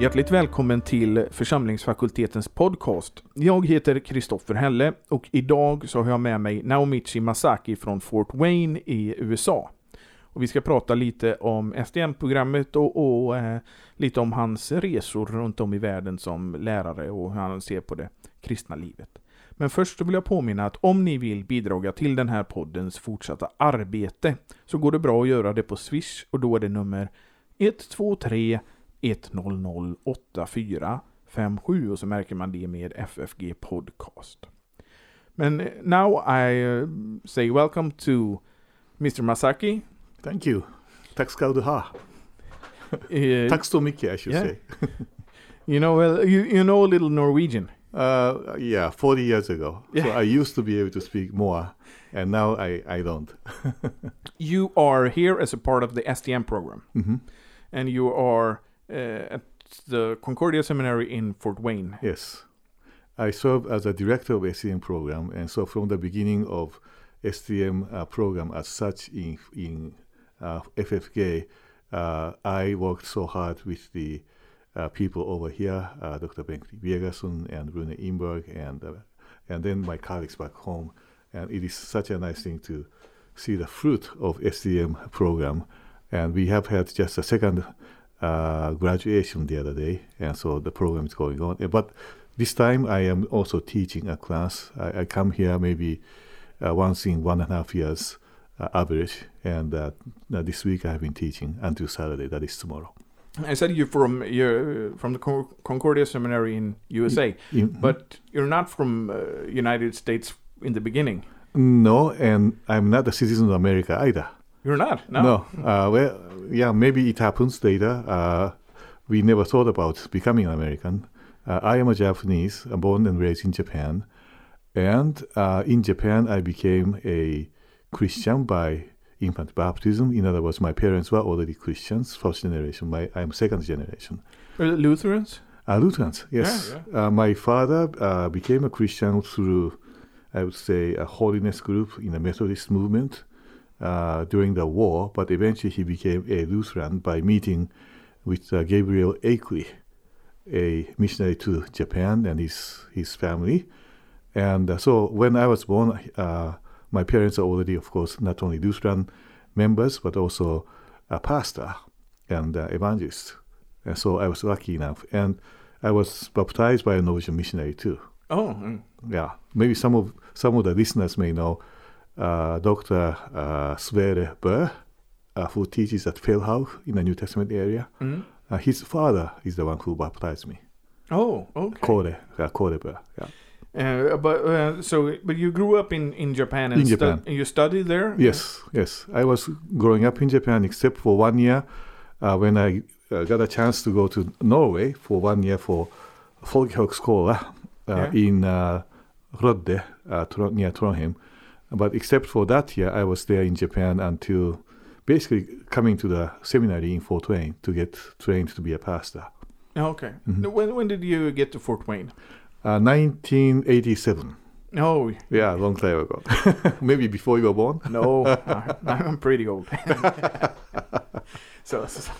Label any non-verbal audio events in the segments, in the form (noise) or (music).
Hjärtligt välkommen till församlingsfakultetens podcast. Jag heter Kristoffer Helle och idag så har jag med mig Naomichi Masaki från Fort Wayne i USA. Och vi ska prata lite om SDM-programmet och, och eh, lite om hans resor runt om i världen som lärare och hur han ser på det kristna livet. Men först vill jag påminna att om ni vill bidra till den här poddens fortsatta arbete så går det bra att göra det på Swish och då är det nummer 123 100 8457 och så märker man det med FFG Podcast. Men eh, now I uh, say welcome to Mr Masaki. Thank you. Tack ska du ha. Uh, (laughs) Tack så mycket, I should yeah. say. (laughs) You know, well, you, you know a little Norwegian. Uh, yeah, 40 years ago. So I used to be able to speak more, and now I, I don't. (laughs) You are here as a part of the STM program, Mhm. and you are uh, at the Concordia Seminary in Fort Wayne. Yes. I serve as a director of STM program, and so from the beginning of STM uh, program as such in, in uh, FFK, uh, I worked so hard with the uh, people over here, uh, Dr. Bengt Birgersson and Rune Imberg, and, and then my colleagues back home. And it is such a nice thing to see the fruit of STM program. And we have had just a second uh, graduation the other day, and so the program is going on. But this time I am also teaching a class. I, I come here maybe uh, once in one and a half years uh, average, and uh, uh, this week I have been teaching until Saturday. That is tomorrow. I said you're from you're from the Concordia Seminary in USA, In- but you're not from uh, United States in the beginning. no, and I'm not a citizen of America either. You're not. No. No. Uh, well, yeah, maybe it happens later. Uh, we never thought about becoming an American. Uh, I am a Japanese, uh, born and raised in Japan. And uh, in Japan, I became a Christian by infant baptism. In other words, my parents were already Christians, first generation. My, I'm second generation. Are Lutherans? Uh, Lutherans, yes. Uh, my father uh, became a Christian through, I would say, a holiness group in the Methodist movement uh, during the war, but eventually he became a Lutheran by meeting with uh, Gabriel Akeley, a missionary to Japan and his, his family. And uh, so when I was born, uh, my parents are already, of course, not only Lutheran members, but also a pastor and uh, evangelist. And so I was lucky enough. And I was baptized by a Norwegian missionary too. Oh, mm. Yeah, maybe some of some of the listeners may know uh, Dr. Uh, Sverre Bø, uh, who teaches at Fjellhaug in the New Testament area. Mm. Uh, his father is the one who baptized me. oh, okay. Kore, uh, Kåre Bø. Yeah. Uh, but uh, so, but you grew up in in Japan and In Japan. and you studied there. Yes, yes. I was growing up in Japan, except for one year uh, when I uh, got a chance to go to Norway for one year for Folkehøgskola uh, Yeah. in uh, Rødde, uh, Tro- near Trondheim. But except for that year, I was there in Japan until basically coming to the seminary in Fort Wayne to get trained to be a pastor. Oh, Okay. Mhm. When when did you get to Fort Wayne? Uh, 1987. Oh Yeah, a long time ago. (laughs) Maybe before you were born. no, (laughs) I'm pretty old. (laughs) so, so-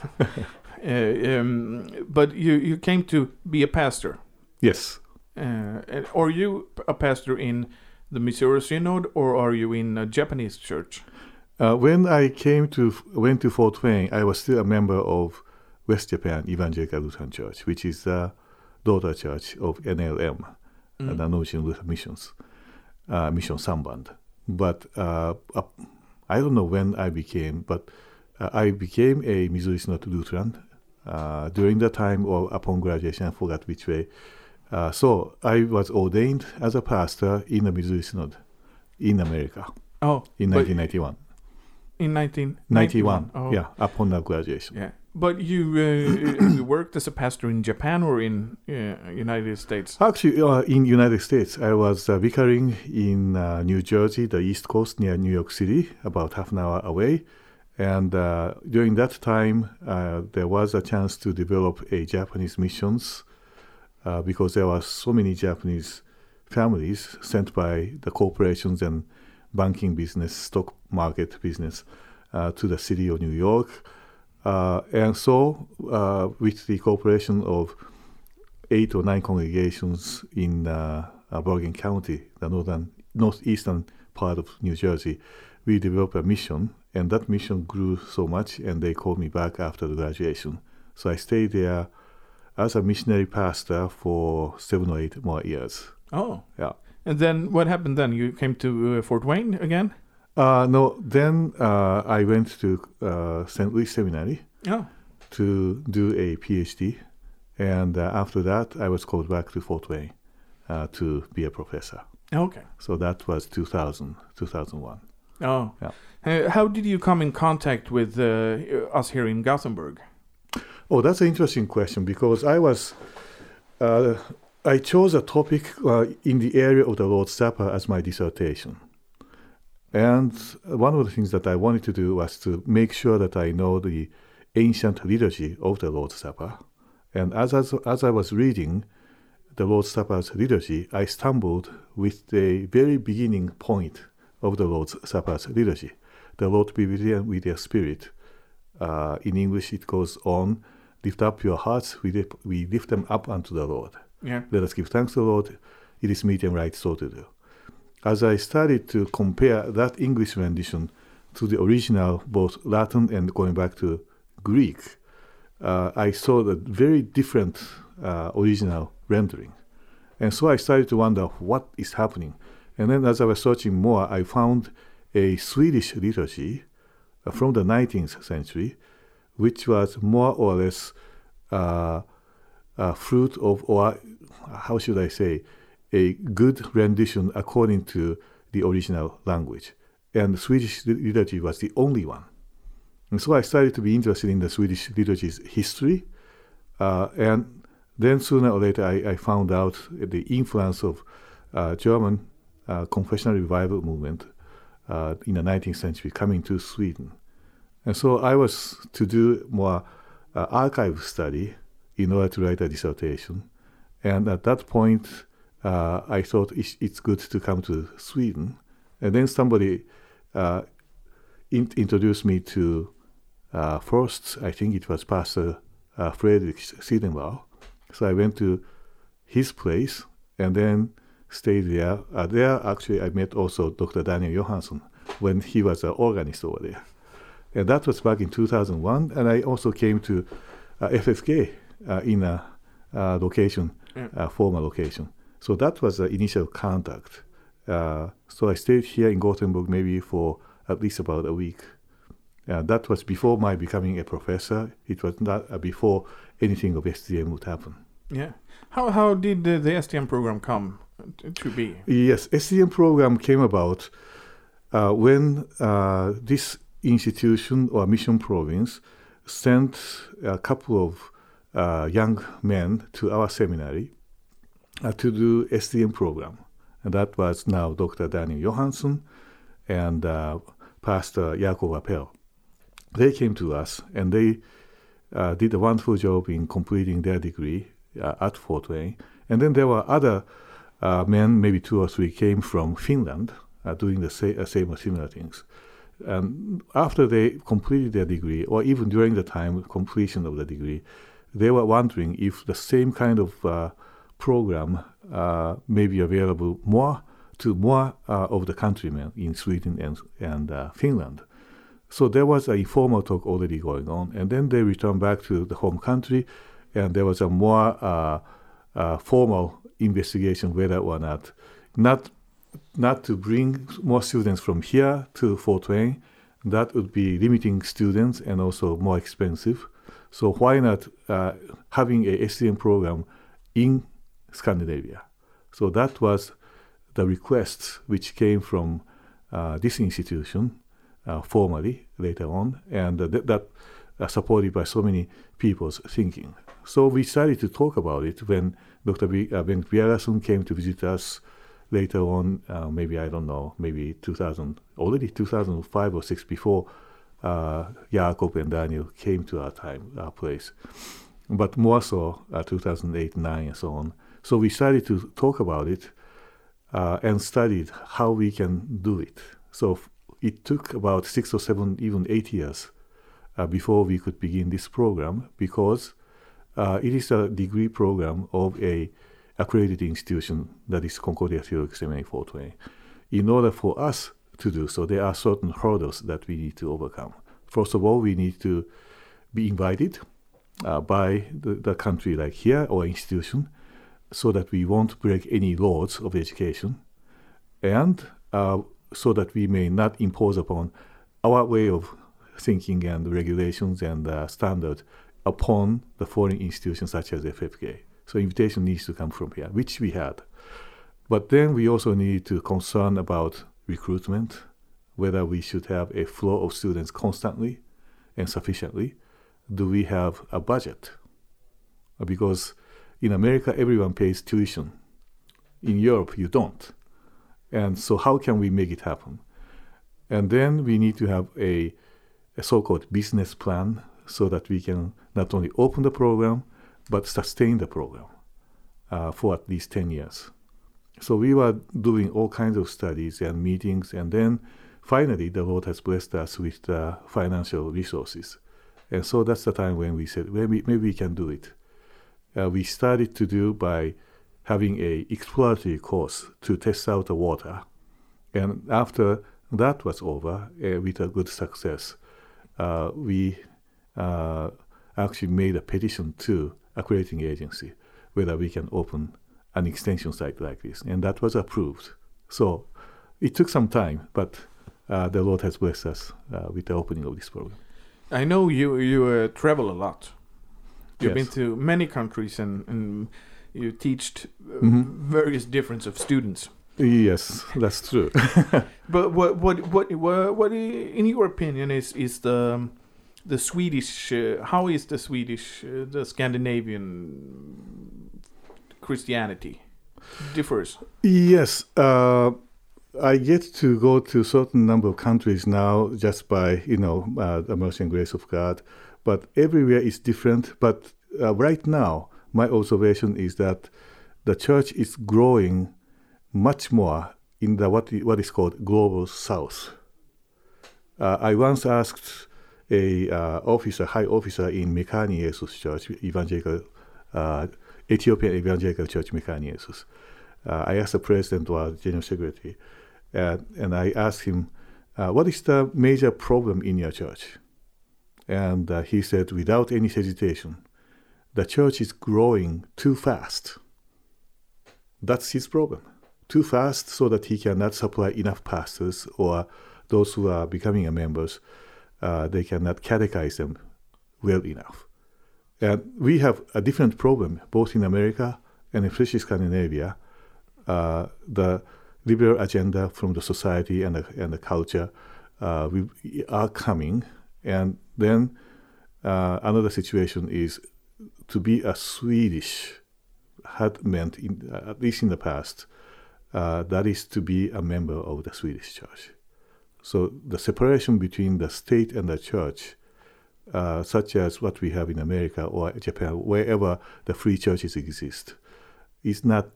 uh, um, but you you came to be a pastor. Yes. Uh, are you a pastor in the Missouri Synod or are you in a Japanese church? Uh, when I came to went to Fort Wayne, I was still a member of West Japan Evangelical Lutheran Church, which is the daughter church of NLM, Mm. the Norwegian Lutheran Missions, uh, Mission Samband. But uh, I don't know when I became, but uh, I became a Missouri Synod Lutheran uh, during the time or upon graduation. I forgot which way. Uh, so I was ordained as a pastor in the Missouri Synod in America Oh, in 1991. in 1991. 91. Oh. Yeah, upon the graduation. Yeah. But you uh, (coughs) you worked as a pastor in Japan or in uh, United States? Actually, uh, in United States, I was uh, vicaring in uh, New Jersey, the East Coast near New York City, about half an hour away. And uh, during that time, uh, there was a chance to develop a Japanese missions uh, because there were so many Japanese families sent by the corporations and banking business, stock market business uh, to the city of New York. Uh, and so, uh, with the cooperation of eight or nine congregations in uh, uh, Bergen County, the northern northeastern part of New Jersey, we developed a mission, and that mission grew so much, and they called me back after the graduation. So I stayed there as a missionary pastor for seven or eight more years. Oh. Yeah. And then what happened then? You came to uh, Fort Wayne again? Uh, no, then uh, I went to uh, St. Louis Seminary Oh. to do a PhD, and uh, after that, I was called back to Fort Wayne uh, to be a professor. Okay. So that was 2000, 2001. Oh. Yeah. How did you come in contact with uh, us here in Gothenburg? Oh, that's an interesting question because I was, uh, I chose a topic uh, in the area of the Lord's Supper as my dissertation. And one of the things that I wanted to do was to make sure that I know the ancient liturgy of the Lord's Supper. And as, as, as I was reading the Lord's Supper's liturgy, I stumbled with the very beginning point of the Lord's Supper's liturgy. The Lord be with you and with your spirit. Uh, in English, it goes on, lift up your hearts, we lift, we lift them up unto the Lord. Yeah. Let us give thanks to the Lord. It is meet and right so to do. As I started to compare that English rendition to the original, both Latin and going back to Greek, uh, I saw the very different uh, original rendering. And so I started to wonder what is happening. And then as I was searching more, I found a Swedish liturgy uh, from the 19th century, which was more or less uh, a fruit of, or how should I say, a good rendition according to the original language. And Swedish liturgy was the only one. And so I started to be interested in the Swedish liturgy's history. Uh, and then sooner or later, I, I, found out the influence of uh, German uh, confessional revival movement uh, in the 19th century coming to Sweden. And so I was to do more uh, archive study in order to write a dissertation. And at that point, uh, I thought it's, it's, good to come to Sweden. And then somebody uh, in, introduced me to uh, first, I think it was Pastor uh, Frederick Sidenvall. So I went to his place and then stayed there. Uh, there, actually, I met also Dr. Daniel Johansson when he was an organist over there. And that was back in 2001. And I also came to uh, FFK in a location, Yeah. former location. So that was the initial contact. Uh, so I stayed here in Gothenburg maybe for at least about a week. Uh, that was before my becoming a professor. It was not uh, before anything of STM would happen. Yeah. How how did the, the STM program come to, to be? Yes, STM program came about uh, when uh, this institution or mission province sent a couple of uh, young men to our seminary uh, to do STM program. And that was now Dr. Daniel Johansson and uh, Pastor Jakob Appel. They came to us and they uh, did a wonderful job in completing their degree uh, at Fort Wayne. And then there were other uh, men, maybe two or three, came from Finland doing the sa- same or similar things. And after they completed their degree, or even during the time of completion of the degree, they were wondering if the same kind of uh, program uh, may be available more to more uh, of the countrymen in Sweden and, and uh, Finland. So there was a informal talk already going on, and then they returned back to the home country, and there was a more uh, uh, formal investigation whether or not not not to bring more students from here to Fort Wayne. That would be limiting students and also more expensive. So why not uh, having a STM program in Scandinavia? So that was the request which came from uh, this institution uh, formally later on, and th- that uh, supported by so many people's thinking. So we started to talk about it when Dr. B- uh, Ben came to visit us later on, uh, maybe I don't know, maybe 2000, already 2005 or six before uh, Jakob and Daniel came to our time, our place, but more so uh, 2008, 9, and so on. So we started to talk about it uh, and studied how we can do it. So it took about six or seven, even eight years uh, before we could begin this program because uh, it is a degree program of a accredited institution that is Concordia Theological Seminary Fort Wayne. In order for us to do so, there are certain hurdles that we need to overcome. First of all, we need to be invited uh, by the, the country like here or institution so that we won't break any laws of education and uh, so that we may not impose upon our way of thinking and regulations and uh, standards upon the foreign institutions such as FFK. So invitation needs to come from here, which we had. But then we also need to concern about recruitment, whether we should have a flow of students constantly and sufficiently. Do we have a budget? Because in America, everyone pays tuition. In Europe, you don't. And so, how can we make it happen? And then we need to have a, a so called business plan so that we can not only open the program, but sustain the program uh, for at least 10 years. So we were doing all kinds of studies and meetings, and then finally the Lord has blessed us with uh, financial resources. And so that's the time when we said, maybe, maybe we can do it. Uh, we started to do by having a exploratory course to test out the water. And after that was over, uh, with a good success, uh, we uh, actually made a petition to accrediting agency whether we can open an extension site like this, and that was approved. So it took some time, but uh, the Lord has blessed us uh, with the opening of this program. I know you you uh, travel a lot. You've Yes. been to many countries and, and you teached uh, Mhm. various difference of students. Yes, that's true. (laughs) But what what what what, what in your opinion is is the the Swedish uh, how is the Swedish uh, the Scandinavian Christianity differs? yes, uh, I get to go to certain number of countries now just by you know uh, the mercy and grace of God, but everywhere is different. But uh, right now, my observation is that the church is growing much more in the what what is called global south. Uh, I once asked a uh, officer, high officer in Mekane Jesus Church, evangelical, uh, Ethiopian Evangelical Church Mekane Jesus. Uh, I asked the president or general secretary, uh, and I asked him, uh, "What is the major problem in your church?" And uh, he said, without any hesitation, the church is growing too fast. That's his problem. Too fast so that he cannot supply enough pastors or those who are becoming members, uh, they cannot catechize them well enough. And we have a different problem both in America and especially Scandinavia. Uh, the liberal agenda from the society and the, and the culture uh, we are coming, and then uh, another situation is to be a Swedish had meant, in, at least in the past, uh, that is to be a member of the Swedish church. So the separation between the state and the church, uh, such as what we have in America or Japan, wherever the free churches exist, is not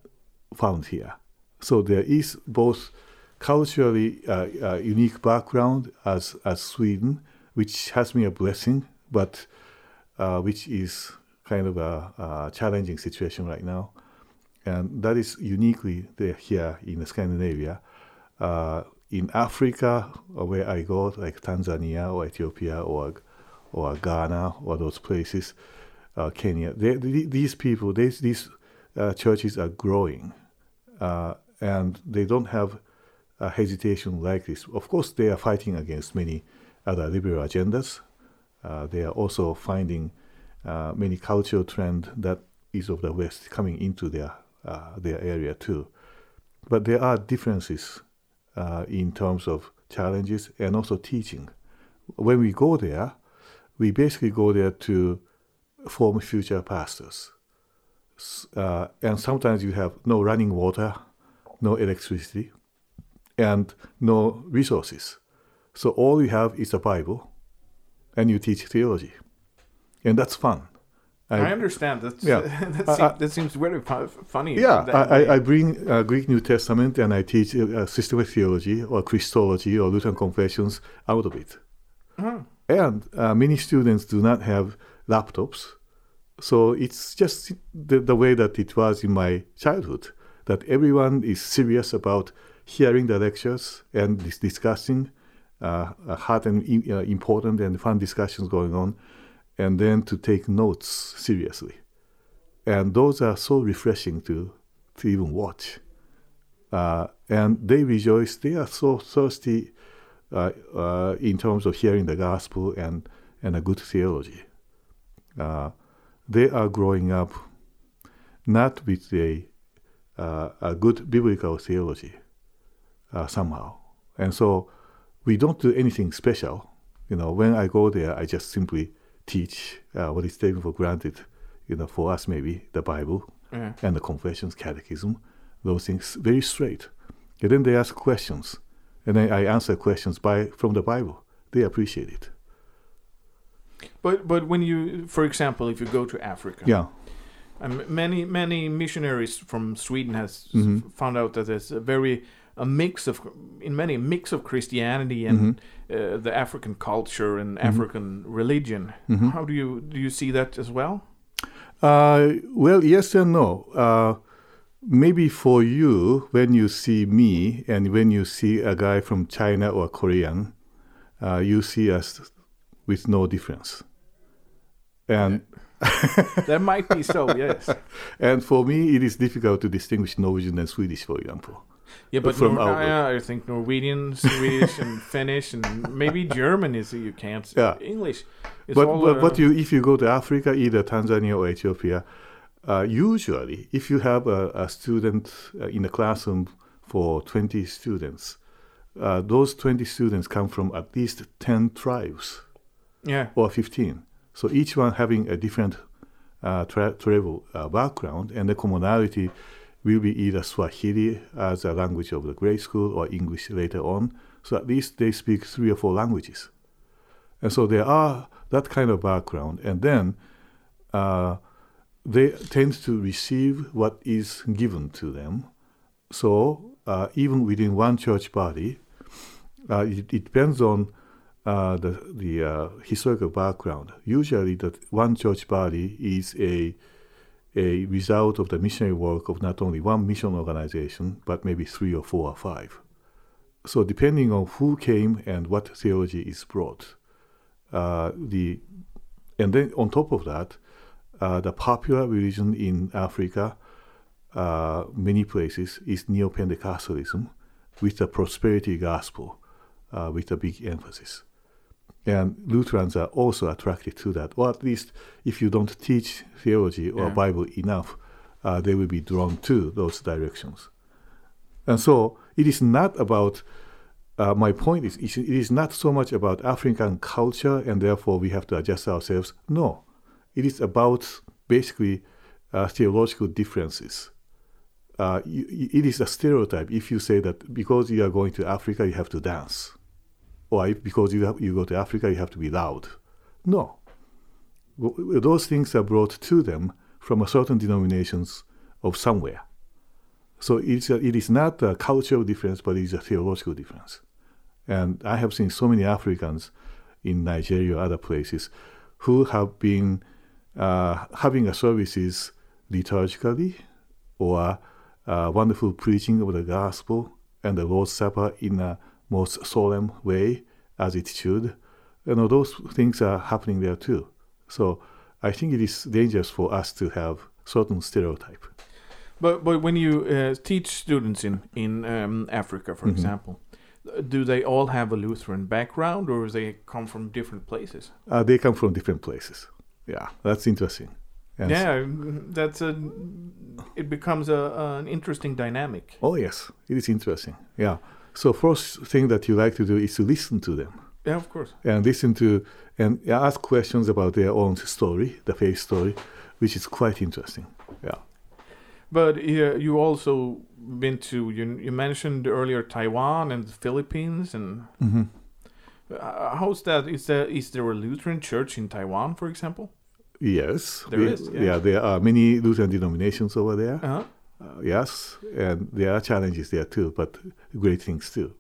found here. So there is both culturally uh, uh, unique background as as Sweden, which has been a blessing, but uh, which is kind of a, a challenging situation right now, and that is uniquely there here in Scandinavia. Uh, in Africa, where I go, like Tanzania or Ethiopia or or Ghana or those places, uh, Kenya, they, th- these people, these these uh, churches are growing, uh, and they don't have a hesitation like this. Of course, they are fighting against many other liberal agendas. Uh, they are also finding uh, many cultural trend that is of the West coming into their uh, their area too. But there are differences uh, in terms of challenges and also teaching. When we go there, we basically go there to form future pastors. Uh, and sometimes you have no running water, no electricity, and no resources. So all you have is a Bible, and you teach theology, and that's fun. I, understand that. Yeah. (laughs) that, I- seem, I- that seems very funny. Yeah, I. I, I bring uh, Greek New Testament and I teach uh, systematic theology or Christology or Lutheran confessions out of it. Mhm. and uh, many students do not have laptops. So it's just the, the way that it was in my childhood that everyone is serious about hearing the lectures and dis- discussing uh, hot and uh, important and fun discussions going on, and then to take notes seriously. And those are so refreshing to, to even watch. Uh, and they rejoice, they are so thirsty uh, uh, in terms of hearing the gospel and, and a good theology. Uh, they are growing up not with a, a good biblical theology somehow. And so we don't do anything special. You know, when I go there, I just simply teach uh, what is taken for granted. You know, for us maybe the Bible yeah. and the confessions, catechism, those things very straight. And then they ask questions, and then I answer questions by from the Bible. They appreciate it. But but when you, for example, if you go to Africa, yeah, um, many many missionaries from Sweden has mm-hmm. found out that there's a very a mix of in many a mix of Christianity and mm-hmm. Uh, the African culture and mm-hmm. African religion. Mm-hmm. How do you do you see that as well? Uh, well, yes and no. Uh, maybe for you, when you see me and when you see a guy from China or Korean, uh, you see us with no difference. And that might be so, (laughs) yes. and for me, it is difficult to distinguish Norwegian and Swedish, for example. Yeah, but from Nor- yeah, I think Norwegian, (laughs) Swedish, and Finnish, and maybe German is you can't. Yeah. English. but but, uh, but you if you go to Africa, either Tanzania or Ethiopia, uh, usually if you have a, a student uh, in a classroom for twenty students, uh, those twenty students come from at least ten tribes. Yeah. Or fifteen. So each one having a different uh, tra- travel uh, background and the commonality will be either Swahili as a language of the grade school or English later on. So at least they speak three or four languages. And so there are that kind of background. And then uh, they tend to receive what is given to them. So uh, even within one church body, uh, it, it, depends on uh, the, the uh, historical background. Usually, that one church body is a a result of the missionary work of not only one mission organization, but maybe three or four or five. So depending on who came and what theology is brought, uh, the and then on top of that, uh, the popular religion in Africa, uh, many places, is neo-Pentecostalism, with the prosperity gospel, uh, with a big emphasis. And Lutherans are also attracted to that, or at least if you don't teach theology or yeah. Bible enough, uh, they will be drawn to those directions. And so it is not about, uh, my point is, it is not so much about African culture and therefore we have to adjust ourselves. No, it is about basically uh, theological differences. Uh, it is a stereotype if you say that because you are going to Africa, you have to dance if, because you, have, you go to Africa, you have to be loud. No. Those things are brought to them from a certain denominations of somewhere. So it's a, it is not a cultural difference, but it is a theological difference. And I have seen so many Africans in Nigeria other places who have been uh, having a services liturgically or uh, wonderful preaching of the gospel and the Lord's Supper in a most solemn way as it should. You know, those things are happening there too. So I think it is dangerous for us to have certain stereotype. But but when you uh, teach students in in um, Africa, for mm-hmm. example, do they all have a Lutheran background, or they come from different places? Uh, they come from different places. Yeah, that's interesting. Yes. Yeah, that's a. It becomes a, an interesting dynamic. Oh yes, it is interesting. Yeah. So first thing that you like to do is to listen to them. Yeah, of course. And listen to and ask questions about their own story, the faith story, which is quite interesting. Yeah. But uh, you also been to you, you mentioned earlier Taiwan and the Philippines and mm-hmm. uh, how's that? Is there is there a Lutheran church in Taiwan, for example? Yes, there we, is. Yeah. yeah. there are many Lutheran denominations over there. Uh-huh. Uh, yes, and there are challenges there too, but great things too.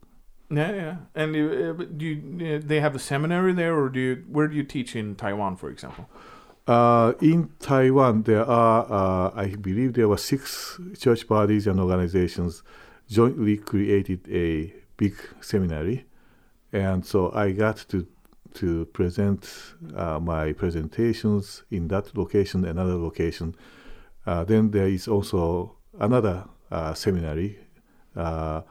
Yeah, yeah. And you, uh, do you, uh, they have a seminary there, or do you? Where do you teach in Taiwan, for example? Uh, in Taiwan, there are, uh, I believe, there were six church bodies and organizations jointly created a big seminary, and so I got to to present uh, my presentations in that location, another location. Uh, then there is also another uh, seminary uh,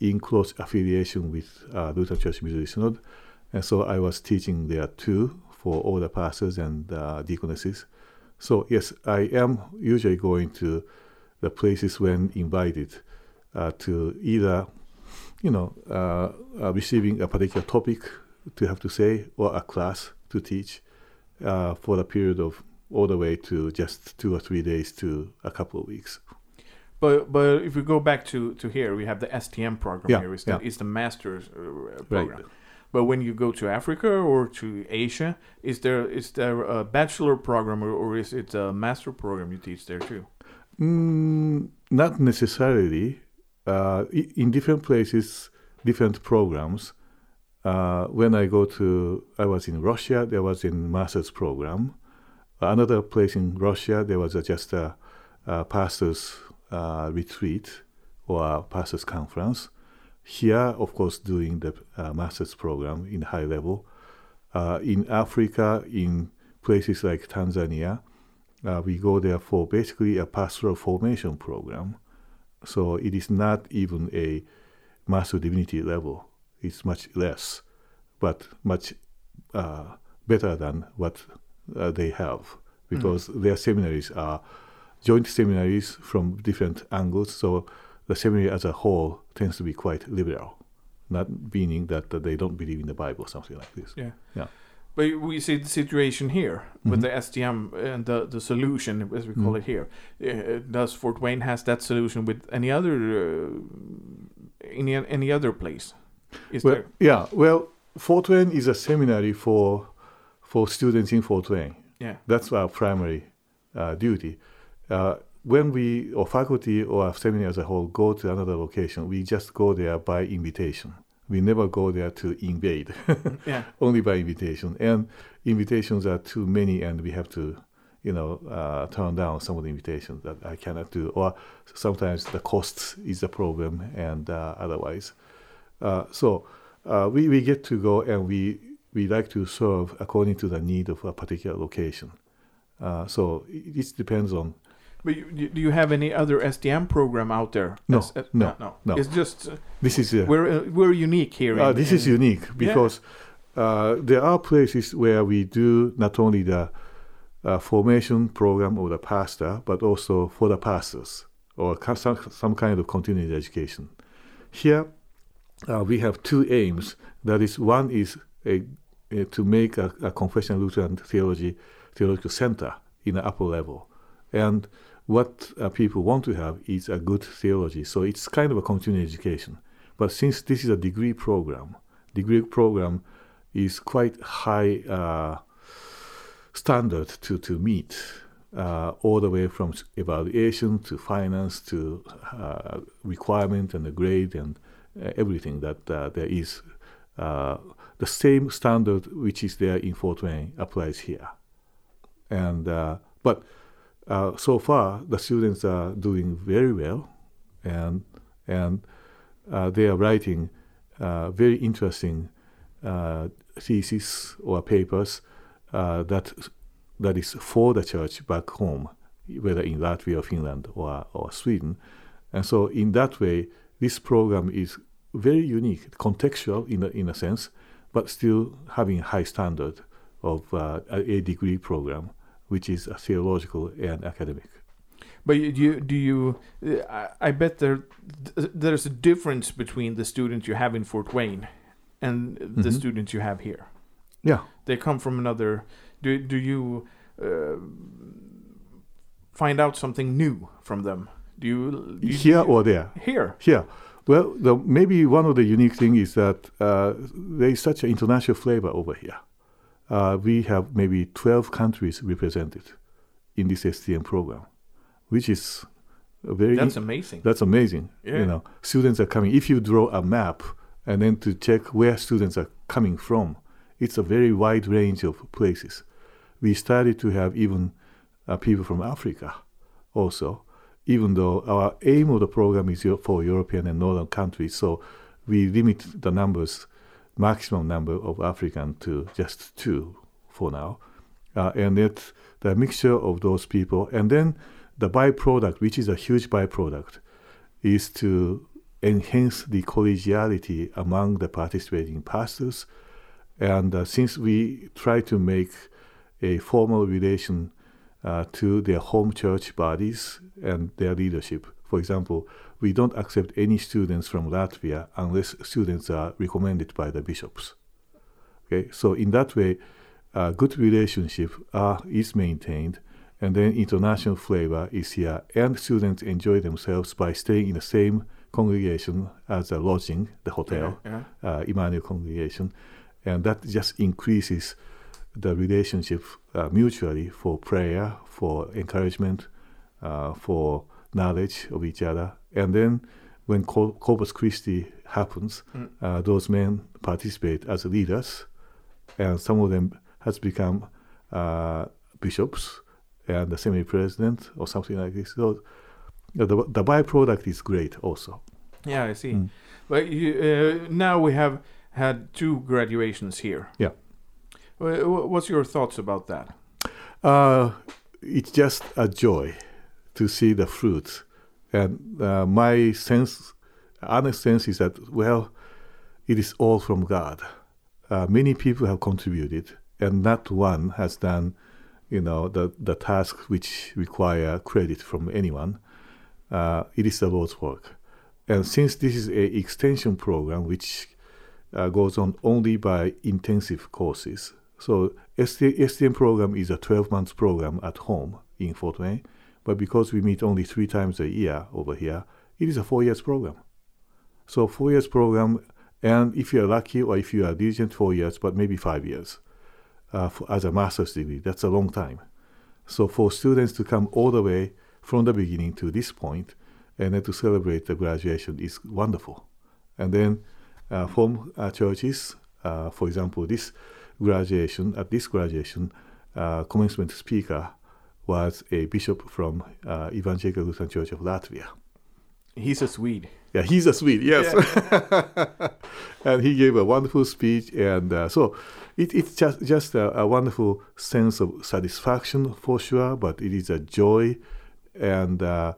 in close affiliation with uh, Lutheran Church Missouri Synod, and so I was teaching there too for all the pastors and deaconesses. So yes, I am usually going to the places when invited to either, you know, receiving a particular topic to have to say or a class to teach uh, for a period of all the way to just two or three days to a couple of weeks. But but if we go back to, to here, we have the STM program Yeah, here. The, yeah. is the master's uh, program. But when you go to Africa or to Asia, is there is there a bachelor program or, or is it a master program you teach there too? Mm, not necessarily. Uh, in different places, different programs. Uh, when I go to, I was in Russia. There was a master's program. Another place in Russia, there was a, just a, a pastors uh, retreat or pastors conference. Here, of course, doing the uh, master's program in high level. Uh, in Africa, in places like Tanzania, uh, we go there for basically a pastoral formation program. So it is not even a master divinity level. It's much less, but much uh, better than what uh, they have because their seminaries are joint seminaries from different angles. So the seminary as a whole tends to be quite liberal, not meaning that, that they don't believe in the Bible or something like this. Yeah. Yeah. But we see the situation here with Mhm. the STM and the, the solution, as we call Mhm. it here. Uh, does Fort Wayne has that solution with any other uh, any any other place? Is Well, there? yeah. Well, Fort Wayne is a seminary for for students in Fort Wayne. Yeah. That's our primary uh, duty. Uh, when we or faculty or our seminary as a whole go to another location, we just go there by invitation. We never go there to invade, (laughs) Yeah. only by invitation. And invitations are too many, and we have to, you know, uh, turn down some of the invitations that I cannot do. Or sometimes the cost is a problem, and uh, otherwise. Uh, so uh, we, we get to go and we, we like to serve according to the need of a particular location. Uh, so it, it depends on But you, do you have any other STM program out there? No, uh, no, no. no. It's just uh, this is uh, we're uh, we're unique here. uh, in- this is unique because uh, there are places where we do not only the uh, formation program of the pastor, but also for the pastors or some, some kind of continuing education. Here, uh, we have two aims. That is, one is a, a, to make a, a confessional Lutheran theology theological center in the upper level, and what uh, people want to have is a good theology. So it's kind of a continuing education. But since this is a degree program, degree program is quite high uh, standard to, to meet, uh, all the way from evaluation to finance to uh, requirement and the grade and uh, everything that uh, there is. The same standard which is there in Fort Wayne applies here. And but uh, so far the students are doing very well, and and uh, they are writing uh, very interesting uh, theses or papers uh, that that is for the church back home, whether in Latvia, or Finland, or or Sweden, and so in that way, this program is very unique, contextual in a, in a sense, but still having high standard of uh, a, a degree program, which is a theological and academic. But you, do you? I, bet there there's a difference between the students you have in Fort Wayne and the Mhm. students you have here. Yeah. They come from another. Do do you uh, find out something new from them? Do you, do you Here or there? here? Here. Well, the, maybe one of the unique thing is that uh, there is such an international flavor over here. Uh, we have maybe 12 countries represented in this STM program, which is a very That's amazing. That's amazing. Yeah. You know, students are coming. If you draw a map and then to check where students are coming from. It's a very wide range of places. We started to have even uh, people from Africa also, even though our aim of the program is for European and Northern countries. So we limit the numbers, maximum number of African to just two for now. Uh, and it's the mixture of those people. And then the byproduct, which is a huge byproduct, is to enhance the collegiality among the participating pastors. And uh, since we try to make a formal relation uh, to their home church bodies and their leadership, for example, we don't accept any students from Latvia unless students are recommended by the bishops. Okay, so in that way, a good relationship uh, is maintained, and then international flavor is here, and students enjoy themselves by staying in the same congregation as a lodging, the hotel, yeah, yeah. Uh, Emmanuel congregation, and that just increases the relationship uh, mutually for prayer, for encouragement, uh, for knowledge of each other, and then when Corpus Christi happens, mm. Uh, those men participate as leaders, and some of them has become uh, bishops and the semi president or something like this. So the, the byproduct is great also. Yeah, I see. Mm. But you, uh, now we have had two graduations here. Yeah. What's your thoughts about that? Uh, it's just a joy to see the fruits. And uh, my sense, honest sense, is that, well, it is all from God. Uh, many people have contributed, and not one has done, you know, the, the tasks which require credit from anyone. Uh, it is the Lord's work. And since this is a extension program which uh, goes on only by intensive courses, so ST, STM program is a 12 month program at home in Fort Wayne, but because we meet only three times a year over here, it is a four years program. So four years program, and if you are lucky or if you are diligent, four years, but maybe five years uh, for, as a master's degree. That's a long time. So for students to come all the way from the beginning to this point, and then to celebrate the graduation is wonderful. And then uh, from uh, churches, uh, for example, this graduation, at this graduation, uh, commencement speaker was a bishop from uh, Evangelical Lutheran Church of Latvia. He's a Swede. Yeah, he's a Swede, yes. Yeah. (laughs) and he gave a wonderful speech. And uh, so it, it's just, just a, a, wonderful sense of satisfaction for sure, but it is a joy. And uh,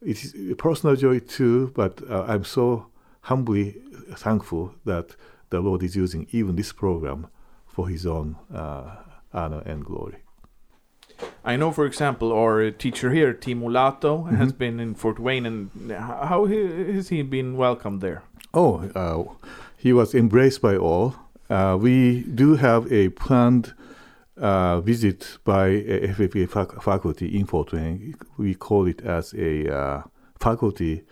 it is a personal joy too, but uh, I'm so humbly thankful that the Lord is using even this program for His own uh, honor and glory. I know, for example, our teacher here, Timo Laato, mm-hmm. has been in Fort Wayne, and how has he been welcomed there? Oh, uh, he was embraced by all. Uh, we do have a planned uh, visit by a FFA fac- faculty in Fort Wayne. We call it as a uh, faculty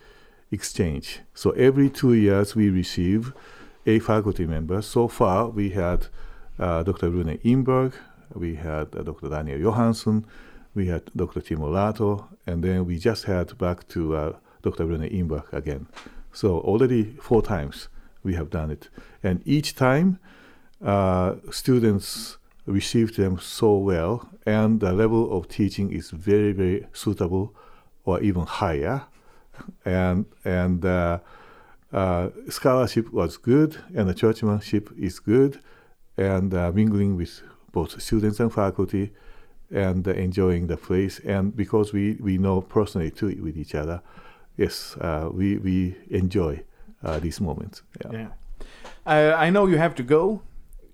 exchange. So every two years we receive a faculty member. So far we had uh, Dr. Rune Imberg, we had uh, Dr. Daniel Johansson, we had Dr. Timo Laato, and then we just had back to uh, Dr. Rune Imberg again. So already four times we have done it. And each time uh, students received them so well, and the level of teaching is very, very suitable or even higher. And, and uh, uh, scholarship was good, and the churchmanship is good, and uh, mingling with both students and faculty, and enjoying the place. And because we, we know personally too with each other, yes, uh, we, we enjoy uh, these moments. Yeah. yeah. Uh, I know you have to go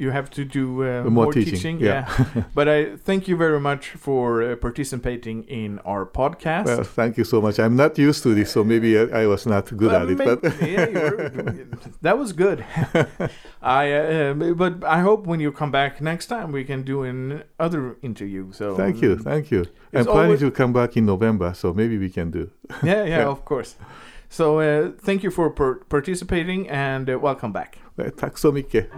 you have to do uh, more, more, teaching. teaching yeah. yeah. (laughs) but I thank you very much for uh, participating in our podcast. Well, thank you so much. I'm not used to this, so maybe I, I was not good well, at it. Maybe, but yeah, were, (laughs) that was good. (laughs) I uh, but I hope when you come back next time we can do another interview. So thank you, thank you. I'm planning always... to come back in November, so maybe we can do. yeah, yeah, of course. So uh, thank you for participating and uh, welcome back. Tack så mycket.